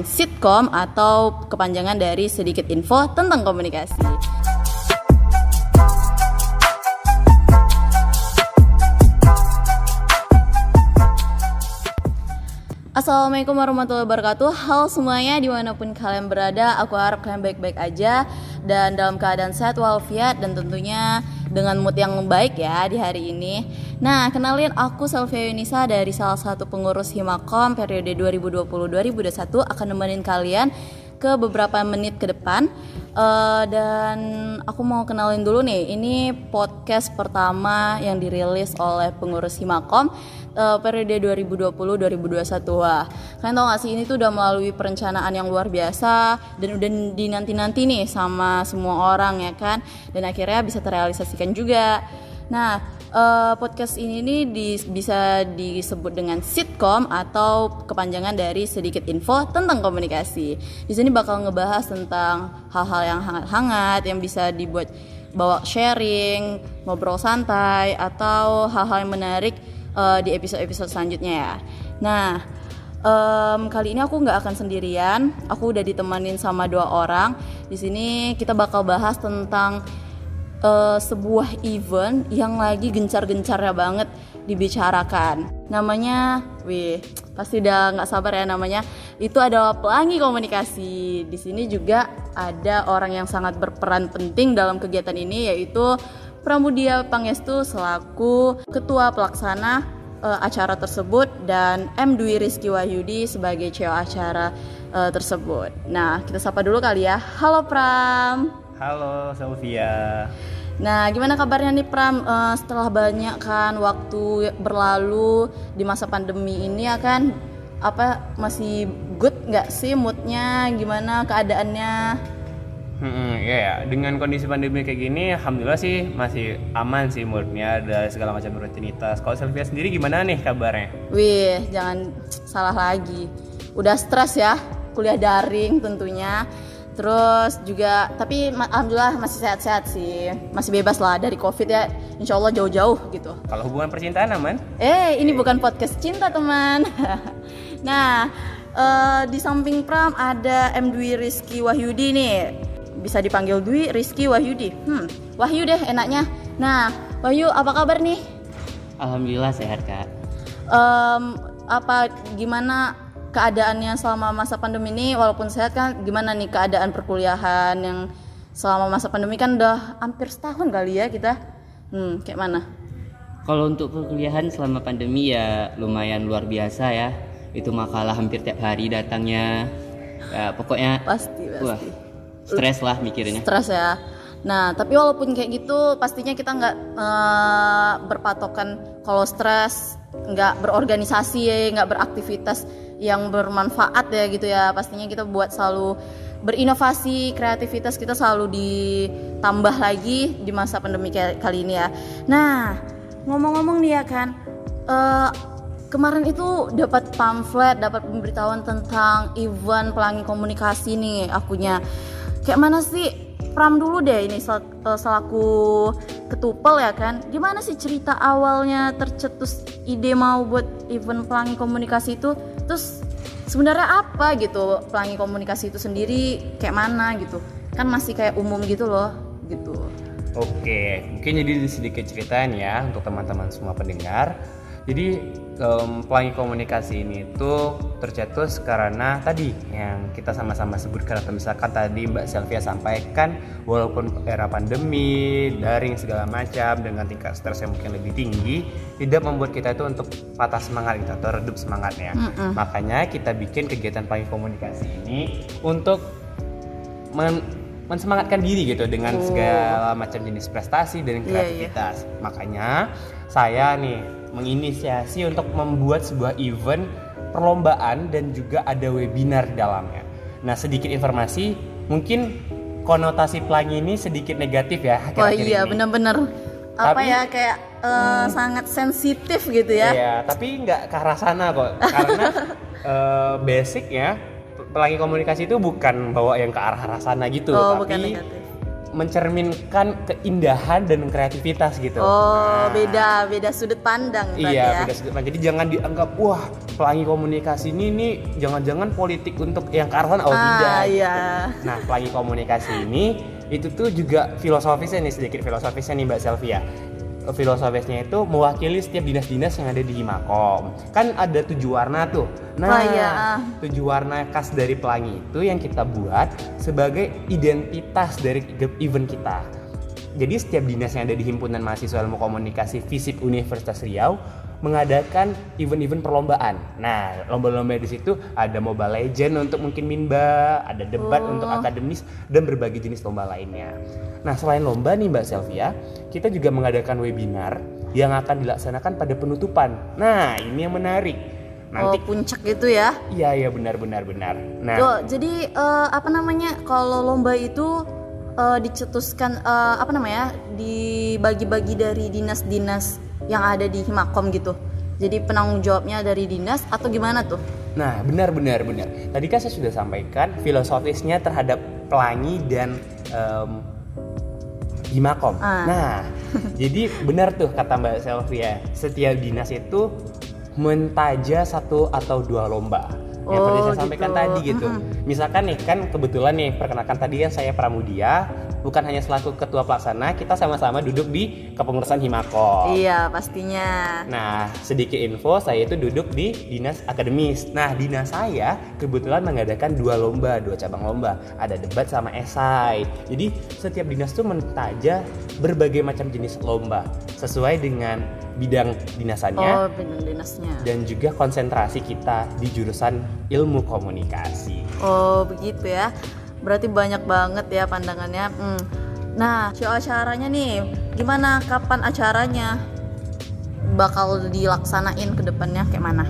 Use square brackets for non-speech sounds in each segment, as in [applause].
dengan sitkom atau kepanjangan dari sedikit info tentang komunikasi. Assalamualaikum warahmatullahi wabarakatuh Halo semuanya di mana pun kalian berada Aku harap kalian baik-baik aja Dan dalam keadaan sehat walafiat Dan tentunya dengan mood yang baik ya di hari ini. Nah kenalin aku Selvia Yunisa Dari salah satu pengurus Himakom periode 2020-2021 Akan nemenin kalian ke beberapa menit ke depan. Uh, dan aku mau kenalin dulu nih ini podcast pertama yang dirilis oleh pengurus Himakom uh, periode 2020-2021 wah kalian tau gak sih ini tuh udah melalui perencanaan yang luar biasa dan udah dinanti-nanti nih sama semua orang ya kan? Dan akhirnya bisa terrealisasikan juga. Nah uh, podcast ini nih di, bisa disebut dengan sitkom atau kepanjangan dari sedikit info tentang komunikasi. Di sini bakal ngebahas tentang hal-hal yang hangat-hangat yang bisa dibuat bawa sharing, ngobrol santai atau hal-hal yang menarik uh, di episode-episode selanjutnya ya. Nah, um, kali ini aku nggak akan sendirian. Aku udah ditemanin sama dua orang. Di sini kita bakal bahas tentang uh, sebuah event yang lagi gencar-gencarnya banget dibicarakan. Namanya, wih, pasti udah nggak sabar ya namanya. Itu adalah pelangi komunikasi. Di sini juga ada orang yang sangat berperan penting dalam kegiatan ini yaitu Pramudia Pangestu selaku ketua pelaksana uh, acara tersebut dan M Dwi Rizky Wahyudi sebagai CEO acara uh, tersebut. Nah, kita sapa dulu kali ya. Halo Pram. Halo Sylvia. Nah, gimana kabarnya nih Pram uh, setelah banyak kan waktu berlalu di masa pandemi ini ya kan apa masih good nggak sih moodnya gimana keadaannya? Hmm, ya, ya, dengan kondisi pandemi kayak gini, alhamdulillah sih masih aman sih moodnya dari segala macam rutinitas. Kalau Sylvia sendiri gimana nih kabarnya? Wih, jangan salah lagi. Udah stres ya, kuliah daring tentunya Terus juga tapi alhamdulillah masih sehat-sehat sih. Masih bebas lah dari Covid ya. Insya Allah jauh-jauh gitu. Kalau hubungan percintaan aman? Eh, ini bukan podcast cinta, teman. [laughs] nah, uh, di samping Pram ada M Dwi Rizky Wahyudi nih. Bisa dipanggil Dwi Rizky Wahyudi. Hmm, Wahyu deh enaknya. Nah, Wahyu apa kabar nih? Alhamdulillah sehat, Kak. Um, apa gimana keadaannya selama masa pandemi ini walaupun sehat kan gimana nih keadaan perkuliahan yang selama masa pandemi kan udah hampir setahun kali ya kita? Hmm kayak mana? Kalau untuk perkuliahan selama pandemi ya lumayan luar biasa ya. Itu makalah hampir tiap hari datangnya. Ya pokoknya pasti pasti. wah, stres lah mikirnya stres ya. Nah tapi walaupun kayak gitu pastinya kita nggak uh, berpatokan kalau stres nggak berorganisasi nggak beraktivitas yang bermanfaat ya gitu ya. Pastinya kita buat selalu berinovasi kreativitas kita selalu ditambah lagi di masa pandemi kali ini ya. Nah ngomong-ngomong nih ya kan uh, kemarin itu dapat pamflet dapat pemberitahuan tentang event pelangi komunikasi nih akunya. Kayak mana sih Pram dulu deh ini sel eh, selaku ketupel ya kan. Gimana sih cerita awalnya tercetus ide mau buat event pelangi komunikasi itu? Terus sebenarnya apa gitu pelangi komunikasi itu sendiri? Kayak mana gitu? Kan masih kayak umum gitu loh gitu. Oke mungkin jadi sedikit ceritain ya untuk teman-teman semua pendengar. Jadi um, pelangi komunikasi ini tuh tercetus karena tadi yang kita sama-sama sebutkan atau misalkan tadi Mbak Selvia sampaikan walaupun era pandemi, daring segala macam dengan tingkat stres yang mungkin lebih tinggi tidak membuat kita itu untuk patah semangat gitu atau redup semangatnya. Mm -mm. Makanya kita bikin kegiatan pelangi komunikasi ini untuk men mensemangatkan diri gitu dengan oh. segala macam jenis prestasi dan kreativitas. Yeah, yeah. Makanya saya nih menginisiasi untuk membuat sebuah event perlombaan dan juga ada webinar di dalamnya. Nah, sedikit informasi, mungkin konotasi pelangi ini sedikit negatif ya. Oh iya, benar-benar apa ya kayak uh, hmm, sangat sensitif gitu ya. Iya, tapi nggak ke arah sana kok. Karena [laughs] uh, basic ya pelangi komunikasi itu bukan bawa yang ke arah arah sana gitu, oh, tapi bukan negatif. Mencerminkan keindahan dan kreativitas gitu. Oh, Nah, beda beda sudut pandang Iya, ya. beda sudut pandang. Jadi jangan dianggap wah pelangi komunikasi ini nih jangan-jangan politik untuk yang sana. oh ah, tidak. iya. Nah, pelangi komunikasi ini itu tuh juga filosofisnya nih sedikit filosofisnya nih Mbak Selvia. Filosofisnya itu mewakili setiap dinas-dinas yang ada di Himakom. Kan ada tujuh warna tuh. Nah, Wah, iya, ah. tujuh warna khas dari pelangi itu yang kita buat sebagai identitas dari event kita. Jadi setiap dinas yang ada di Himpunan Mahasiswa Ilmu Komunikasi Fisip Universitas Riau mengadakan event-event perlombaan. Nah, lomba-lomba di situ ada Mobile Legend untuk mungkin Minba, ada debat Oh. untuk akademis dan berbagai jenis lomba lainnya. Nah, selain lomba nih Mbak Selvia, kita juga mengadakan webinar yang akan dilaksanakan pada penutupan. Nah, ini yang menarik. Nanti Oh, puncak gitu ya. iya iya benar benar benar. Nah, jadi eh, apa namanya? Kalau lomba itu eh, dicetuskan eh, apa namanya? dibagi-bagi dari dinas-dinas yang ada di Himakom gitu. Jadi penanggung jawabnya dari dinas atau gimana tuh? Nah, benar benar benar. Tadi kan saya sudah sampaikan filosofisnya terhadap pelangi dan em, Himakom. Ah. Nah, [laughs] jadi benar tuh kata Mbak Selvia, setiap dinas itu mentaja satu atau dua lomba. Yang Oh, seperti saya sampaikan gitu. tadi gitu. Misalkan nih kan kebetulan nih perkenalkan tadi kan saya Pramudia, bukan hanya selaku ketua pelaksana, kita sama-sama duduk di kepengurusan Himakom. Iya, pastinya. Nah, sedikit info, saya itu duduk di dinas akademis. Nah, dinas saya kebetulan mengadakan dua lomba, dua cabang lomba. Ada debat sama esai. Jadi, setiap dinas tuh mentaja berbagai macam jenis lomba sesuai dengan bidang dinasannya Oh, bidang dinasnya. dan juga konsentrasi kita di jurusan ilmu komunikasi. Oh begitu ya. Berarti banyak banget ya pandangannya. Hmm. Nah, show acaranya nih, gimana? Kapan acaranya? Bakal dilaksanain ke depannya kayak mana?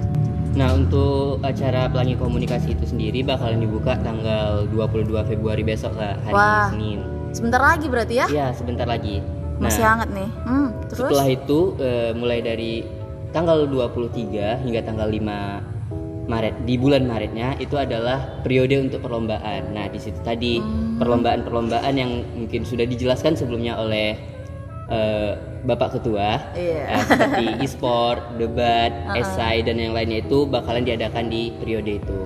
Nah untuk acara pelangi komunikasi itu sendiri bakalan dibuka tanggal 22 Februari besok Kak, hari Wah. Senin. Sebentar lagi berarti ya? Iya sebentar lagi. Masih Nah, hangat nih. Hmm, terus? setelah itu eh, mulai dari tanggal 23 hingga tanggal 5 Maret di bulan Maretnya itu adalah periode untuk perlombaan. Nah di situ tadi Hmm. perlombaan-perlombaan yang mungkin sudah dijelaskan sebelumnya oleh eh, Bapak Ketua Iya. eh, seperti e-sport, debat, [laughs] Uh-uh. esai dan yang lainnya itu bakalan diadakan di periode itu.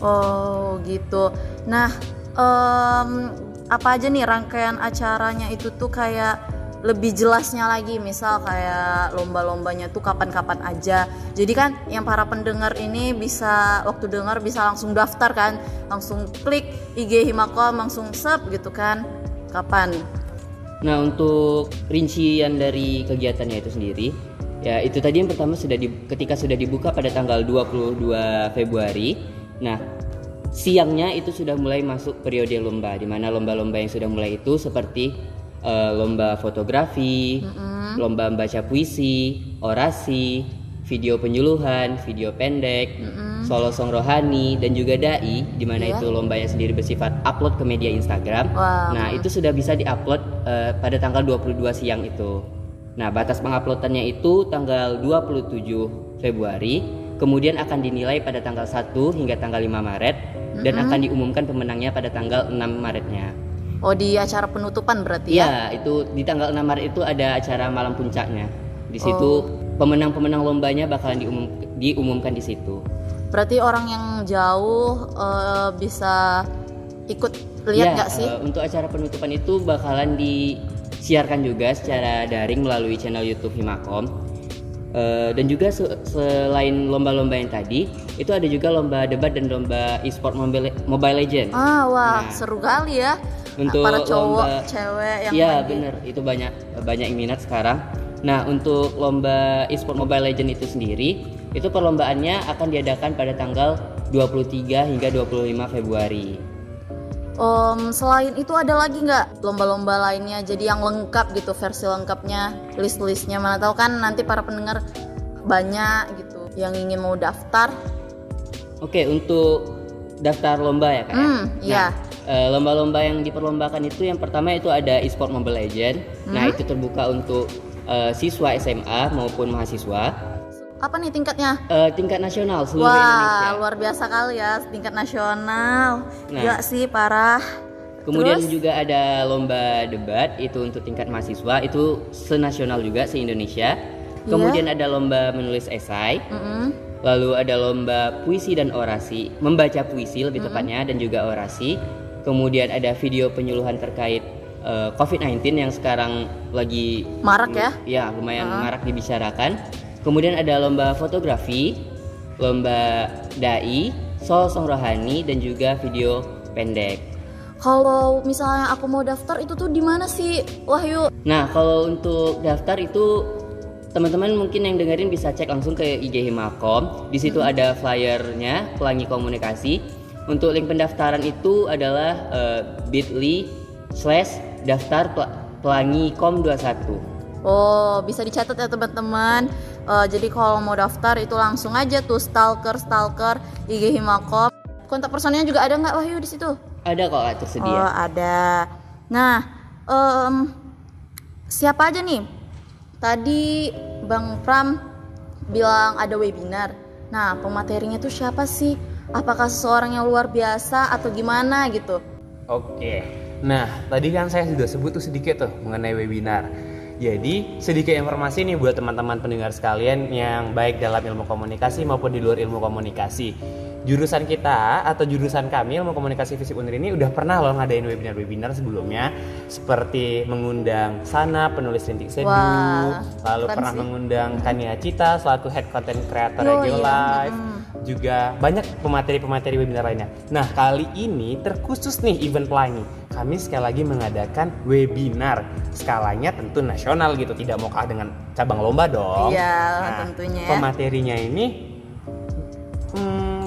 Oh gitu. Nah, em, apa aja nih rangkaian acaranya itu tuh kayak lebih jelasnya lagi misal kayak lomba-lombanya tuh kapan-kapan aja. Jadi kan yang para pendengar ini bisa waktu dengar bisa langsung daftar kan langsung klik IG Himakom langsung sub gitu kan. Kapan? Nah untuk rincian dari kegiatannya itu sendiri ya itu tadi yang pertama sudah di, ketika sudah dibuka pada tanggal 22 Februari. Nah siangnya itu sudah mulai masuk periode lomba di mana lomba-lomba yang sudah mulai itu seperti eh, lomba fotografi, lomba membaca puisi, orasi, video penyuluhan, video pendek, solo song rohani dan juga dai di mana Iya. itu lombanya sendiri bersifat upload ke media Instagram. Wow. Nah, itu sudah bisa diupload eh, pada tanggal 22 siang itu. Nah, batas penguploadannya itu tanggal 27 Februari, kemudian akan dinilai pada tanggal 1 hingga tanggal 5 Maret dan akan diumumkan pemenangnya pada tanggal 6 Maretnya. Oh di acara penutupan berarti ya Iya, itu di tanggal 6 Maret itu ada acara malam puncaknya. Di situ Oh. pemenang-pemenang lombanya bakalan diumum, diumumkan di situ. berarti orang yang jauh eh, bisa ikut lihat Ya, nggak sih eh, untuk acara penutupan itu bakalan disiarkan juga secara daring melalui channel YouTube Himakom. Eh, dan juga se- selain lomba-lomba yang tadi, itu ada juga lomba debat dan lomba e-sport mobile, mobile Legend. ah wah Nah. seru kali ya Untuk para cowok lomba- cewek yang Iya bener, itu banyak banyak yang minat sekarang. Nah untuk lomba e-sport Mobile Legend itu sendiri, itu perlombaannya akan diadakan pada tanggal 23 hingga 25 Februari. Om, selain itu ada lagi nggak lomba-lomba lainnya jadi yang lengkap gitu versi lengkapnya list-listnya mana tahu kan nanti para pendengar banyak gitu yang ingin mau daftar Oke untuk daftar lomba ya kak. ya? Hmm, iya. eh, lomba-lomba yang diperlombakan itu yang pertama itu ada e-sport Mobile Legend. Nah Hmm. itu terbuka untuk eh, siswa SMA maupun mahasiswa apa nih tingkatnya Eh, tingkat nasional seluruh wah Indonesia. luar biasa kali ya tingkat nasional Nah. Gila sih parah Kemudian Terus? juga ada lomba debat itu untuk tingkat mahasiswa itu senasional juga se Indonesia. Kemudian ada lomba menulis esai. Mm-mm. Lalu ada lomba puisi dan orasi, membaca puisi lebih tepatnya dan juga orasi. Kemudian ada video penyuluhan terkait eh, COVID-19 yang sekarang lagi Marak ya? ya lumayan marak dibicarakan. Kemudian ada lomba fotografi, lomba dai, soal song rohani dan juga video pendek. Kalau misalnya aku mau daftar itu tuh di mana sih Wahyu? Nah, kalau untuk daftar itu teman-teman mungkin yang dengerin bisa cek langsung ke IG Himakom. Di situ ada flyernya Pelangi Komunikasi. Untuk link pendaftaran itu adalah eh, bit.ly slash daftar Pel- Pelangi Kom 21. Oh, bisa dicatat ya teman-teman. Eh, jadi kalau mau daftar itu langsung aja tuh stalker stalker IG Himakom. Kontak personnya juga ada nggak Wahyu di situ? Ada kok tersedia. Oh, ada. Nah, em, siapa aja nih? Tadi Bang Pram bilang ada webinar. Nah, pematerinya tuh siapa sih? Apakah seseorang yang luar biasa atau gimana gitu? Oke. Nah, tadi kan saya sudah sebut tuh sedikit tuh mengenai webinar. Jadi, sedikit informasi nih buat teman-teman pendengar sekalian yang baik dalam ilmu komunikasi maupun di luar ilmu komunikasi. Jurusan kita atau jurusan kami ilmu komunikasi fisik Unir ini udah pernah loh ngadain webinar-webinar sebelumnya seperti mengundang Sana penulis rintik seduh, Wah, lalu pernah sih. mengundang Kania Cita selaku head content creator Oh, Radio iya. Live. Juga banyak pemateri-pemateri webinar lainnya. Nah kali ini terkhusus nih event pelangi. Kami sekali lagi mengadakan webinar skalanya tentu nasional gitu, tidak mau kalah dengan cabang lomba dong. Iya, Nah, tentunya ya. Pematerinya ini, hmm,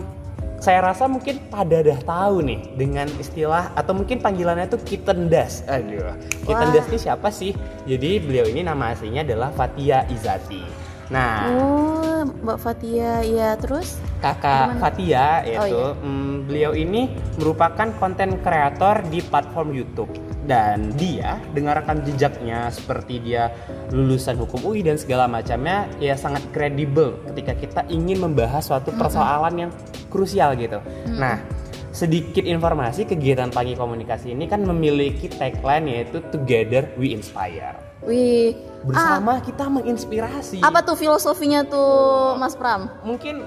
saya rasa mungkin pada dah tahu nih dengan istilah atau mungkin panggilannya itu Kitendas. Aduh, Kitendas ini siapa sih? Jadi beliau ini nama aslinya adalah Fatia Izati. Nah, Oh, Mbak Fatia, ya terus? kakak Gimana? Fatia yaitu iya. mm, beliau ini merupakan konten kreator di platform YouTube dan dia dengan rekam jejaknya seperti dia lulusan hukum UI dan segala macamnya ya sangat kredibel ketika kita ingin membahas suatu persoalan yang krusial gitu. Nah, sedikit informasi kegiatan pagi komunikasi ini kan memiliki tagline yaitu Together We Inspire. Wih, Bersama kita menginspirasi. ah, apa tuh filosofinya tuh Mas Pram? mungkin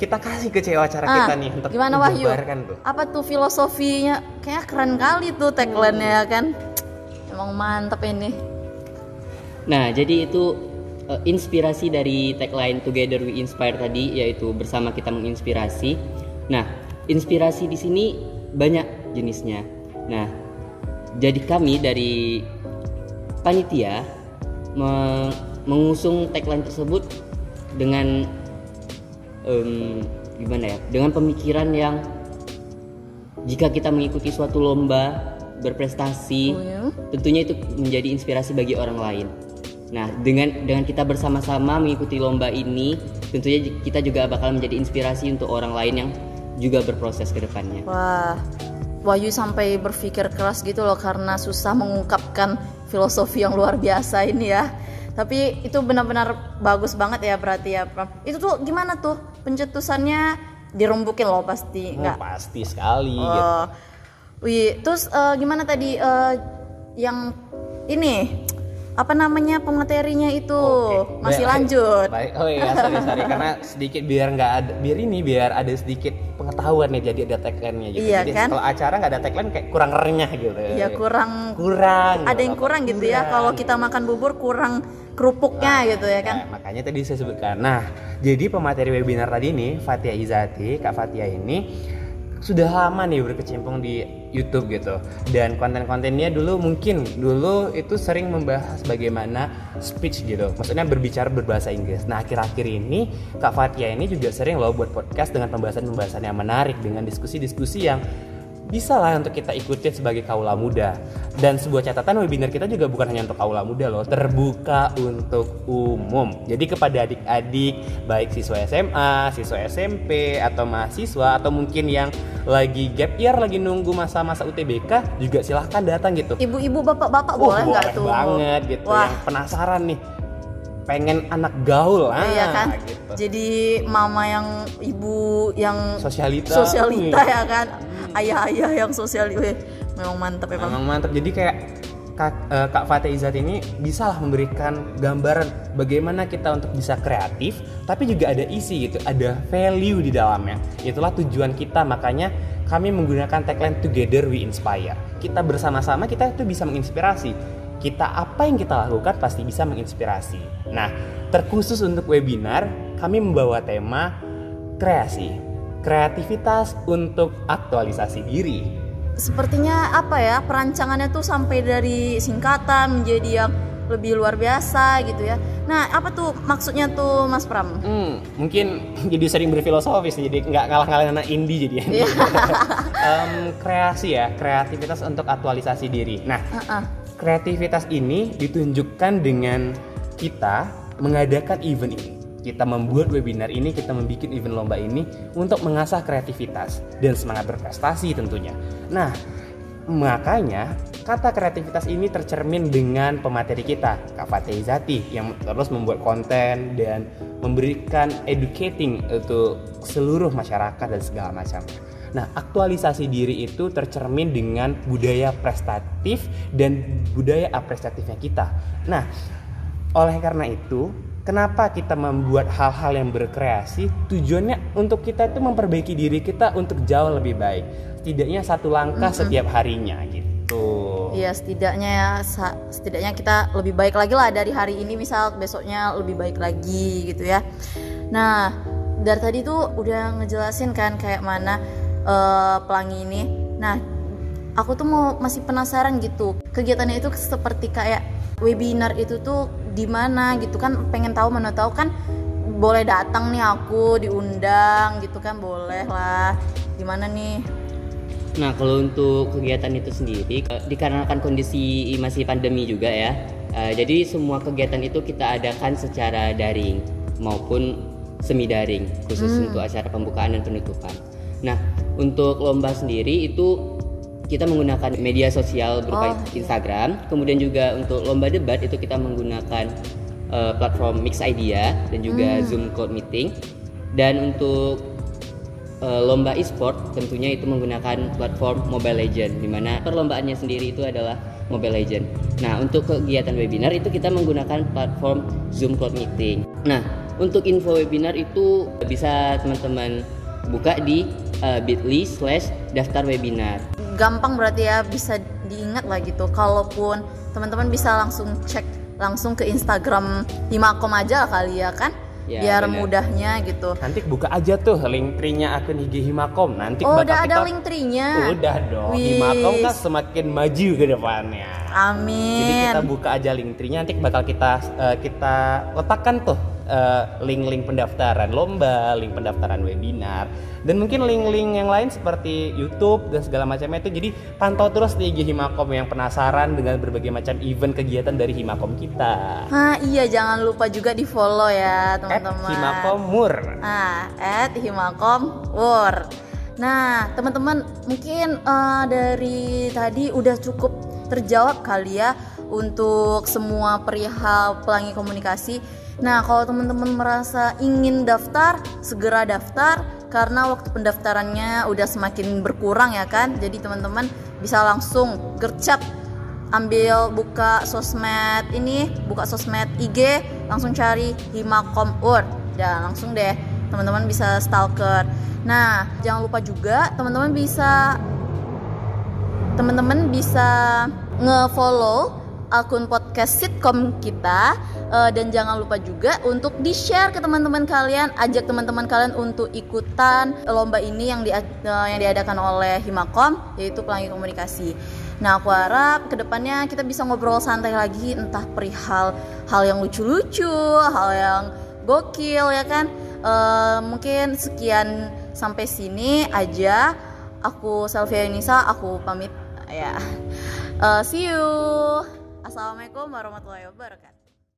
kita kasih ke cewek acara Ah, kita nih untuk gimana Wahyu? tuh. Apa tuh filosofinya? Kayak keren kali tuh tagline-nya kan. Emang mantep ini. Nah, jadi itu eh, inspirasi dari tagline Together We Inspire tadi yaitu bersama kita menginspirasi. Nah, inspirasi di sini banyak jenisnya. Nah, jadi kami dari panitia me- mengusung tagline tersebut dengan em, gimana ya? Dengan pemikiran yang jika kita mengikuti suatu lomba berprestasi Oh, ya? tentunya itu menjadi inspirasi bagi orang lain. Nah, dengan dengan kita bersama-sama mengikuti lomba ini, tentunya kita juga bakal menjadi inspirasi untuk orang lain yang juga berproses ke depannya. Wah, Wahyu sampai berpikir keras gitu loh karena susah mengungkapkan filosofi yang luar biasa ini ya. Tapi itu benar-benar bagus banget ya berarti ya. Itu tuh gimana tuh pencetusannya dirembukin loh pasti, Oh, enggak? pasti sekali gitu. Oh, wih, terus eh, gimana tadi eh, yang ini apa namanya pematerinya itu Oke. masih Baik, lanjut? Baik. Oh iya, sorry sorry karena sedikit biar nggak ada biar ini biar ada sedikit pengetahuan nih jadi ada tagline-nya gitu. Iya, jadi kan? kalau acara nggak ada tagline kayak kurang renyah gitu. Ya kurang kurang. ada yang kurang gitu ya kalau kita makan bubur kurang kerupuknya gitu ya kan Nah, makanya tadi saya sebutkan. Nah, jadi pemateri webinar tadi nih Fatia Izati, Kak Fatia ini sudah lama nih berkecimpung di YouTube gitu. Dan konten-kontennya dulu mungkin dulu itu sering membahas bagaimana speech gitu. Maksudnya berbicara berbahasa Inggris. Nah, akhir-akhir ini Kak Fatia ini juga sering loh buat podcast dengan pembahasan-pembahasan yang menarik dengan diskusi-diskusi yang bisa lah untuk kita ikutin sebagai kaula muda. Dan sebuah catatan webinar kita juga bukan hanya untuk kaula muda loh terbuka untuk umum. Jadi kepada adik-adik baik siswa SMA siswa SMP atau mahasiswa atau mungkin yang lagi gap year lagi nunggu masa-masa UTBK juga silahkan datang gitu. Ibu-ibu bapak-bapak Oh, boleh nggak tuh? banget gitu. Wah. yang penasaran nih pengen anak gaul ah, iya kan? gitu. jadi mama yang ibu yang sosialita. sosialita ya kan ayah-ayah yang sosial weh, memang mantap ya bang Memang mantap. Jadi kayak Kak, eh, Kak Fatih Izzat ini bisa lah memberikan gambaran bagaimana kita untuk bisa kreatif, tapi juga ada isi gitu, ada value di dalamnya. Itulah tujuan kita, makanya kami menggunakan tagline Together We Inspire. Kita bersama-sama kita itu bisa menginspirasi. Kita apa yang kita lakukan pasti bisa menginspirasi. Nah, terkhusus untuk webinar, kami membawa tema kreasi, kreativitas untuk aktualisasi diri. sepertinya apa ya perancangannya tuh sampai dari singkatan menjadi yang lebih luar biasa gitu ya nah apa tuh maksudnya tuh Mas Pram Hmm, mungkin [laughs] jadi sering berfilosofis jadi nggak kalah-kalah anak indie jadi. [laughs] Em, kreasi ya, kreativitas untuk aktualisasi diri. Nah, Heeh. kreativitas ini ditunjukkan dengan kita mengadakan event ini. Kita membuat webinar ini, kita membuat event lomba ini untuk mengasah kreativitas dan semangat berprestasi tentunya. Nah, makanya kata kreativitas ini tercermin dengan pemateri kita, Kak Fatih Zati, yang terus membuat konten dan memberikan educating untuk seluruh masyarakat dan segala macam. Nah, aktualisasi diri itu tercermin dengan budaya prestatif dan budaya apresiatifnya kita. Nah, oleh karena itu, kenapa kita membuat hal-hal yang berkreasi? Tujuannya untuk kita itu memperbaiki diri kita untuk jauh lebih baik. Setidaknya satu langkah setiap harinya gitu. Iya setidaknya ya setidaknya kita lebih baik lagi lah dari hari ini misal besoknya lebih baik lagi gitu ya. Nah dari tadi tuh udah ngejelasin kan kayak mana eh, pelangi ini. Nah aku tuh mau masih penasaran gitu kegiatannya itu seperti kayak webinar itu tuh di mana gitu kan pengen tahu mana tahu kan boleh datang nih aku diundang gitu kan boleh lah. Gimana nih? Nah, kalau untuk kegiatan itu sendiri, dikarenakan kondisi masih pandemi juga ya, eh, jadi semua kegiatan itu kita adakan secara daring maupun semi daring, khusus untuk acara pembukaan dan penutupan. Nah, untuk lomba sendiri itu kita menggunakan media sosial berupa Oh, Instagram, kemudian juga untuk lomba debat itu kita menggunakan eh, platform Mix Idea dan juga Zoom Cloud Meeting. Dan untuk Eh, lomba e-sport tentunya itu menggunakan platform Mobile Legend di mana perlombaannya sendiri itu adalah Mobile Legend. Nah, untuk kegiatan webinar itu kita menggunakan platform Zoom Cloud Meeting. Nah, untuk info webinar itu bisa teman-teman buka di eh, bit.ly slash daftar webinar. gampang berarti ya bisa diingat lah gitu kalaupun teman-teman bisa langsung cek langsung ke Instagram Himakom aja lah kali ya kan Ya, biar benar. mudahnya gitu Nanti buka aja tuh link tree-nya akun IG Himakom. Nanti oh bakal udah ada kita- link tree-nya Udah dong. Himakom kan semakin maju ke depannya. amin Jadi kita buka aja link tree-nya nanti bakal kita eh, kita letakkan tuh eh, link-link pendaftaran lomba, link pendaftaran webinar dan mungkin link-link yang lain seperti YouTube dan segala macamnya itu. Jadi pantau terus di IG Himakom yang penasaran dengan berbagai macam event kegiatan dari Himakom kita. Nah iya jangan lupa juga di follow ya teman-teman Himakomur. Nah, at Himakom War. Nah, teman-teman mungkin eh, dari tadi udah cukup terjawab kali ya untuk semua perihal pelangi komunikasi. Nah, kalau teman-teman merasa ingin daftar, segera daftar karena waktu pendaftarannya udah semakin berkurang ya kan. Jadi teman-teman bisa langsung gercep ambil buka sosmed ini buka sosmed IG langsung cari Himakom Ur dan langsung deh teman-teman bisa stalker. Nah jangan lupa juga teman-teman bisa teman-teman bisa nge-follow akun podcast sitcom kita eh, dan jangan lupa juga untuk di-share ke teman-teman kalian ajak teman-teman kalian untuk ikutan lomba ini yang di, eh, yang diadakan oleh Himakom yaitu pelangi komunikasi Nah, aku harap ke depannya kita bisa ngobrol santai lagi, entah perihal hal yang lucu-lucu, hal yang gokil ya kan. Eh, mungkin sekian sampai sini aja. Aku Selvia Nisa, aku pamit ya. Eh, see you. Assalamualaikum warahmatullahi wabarakatuh.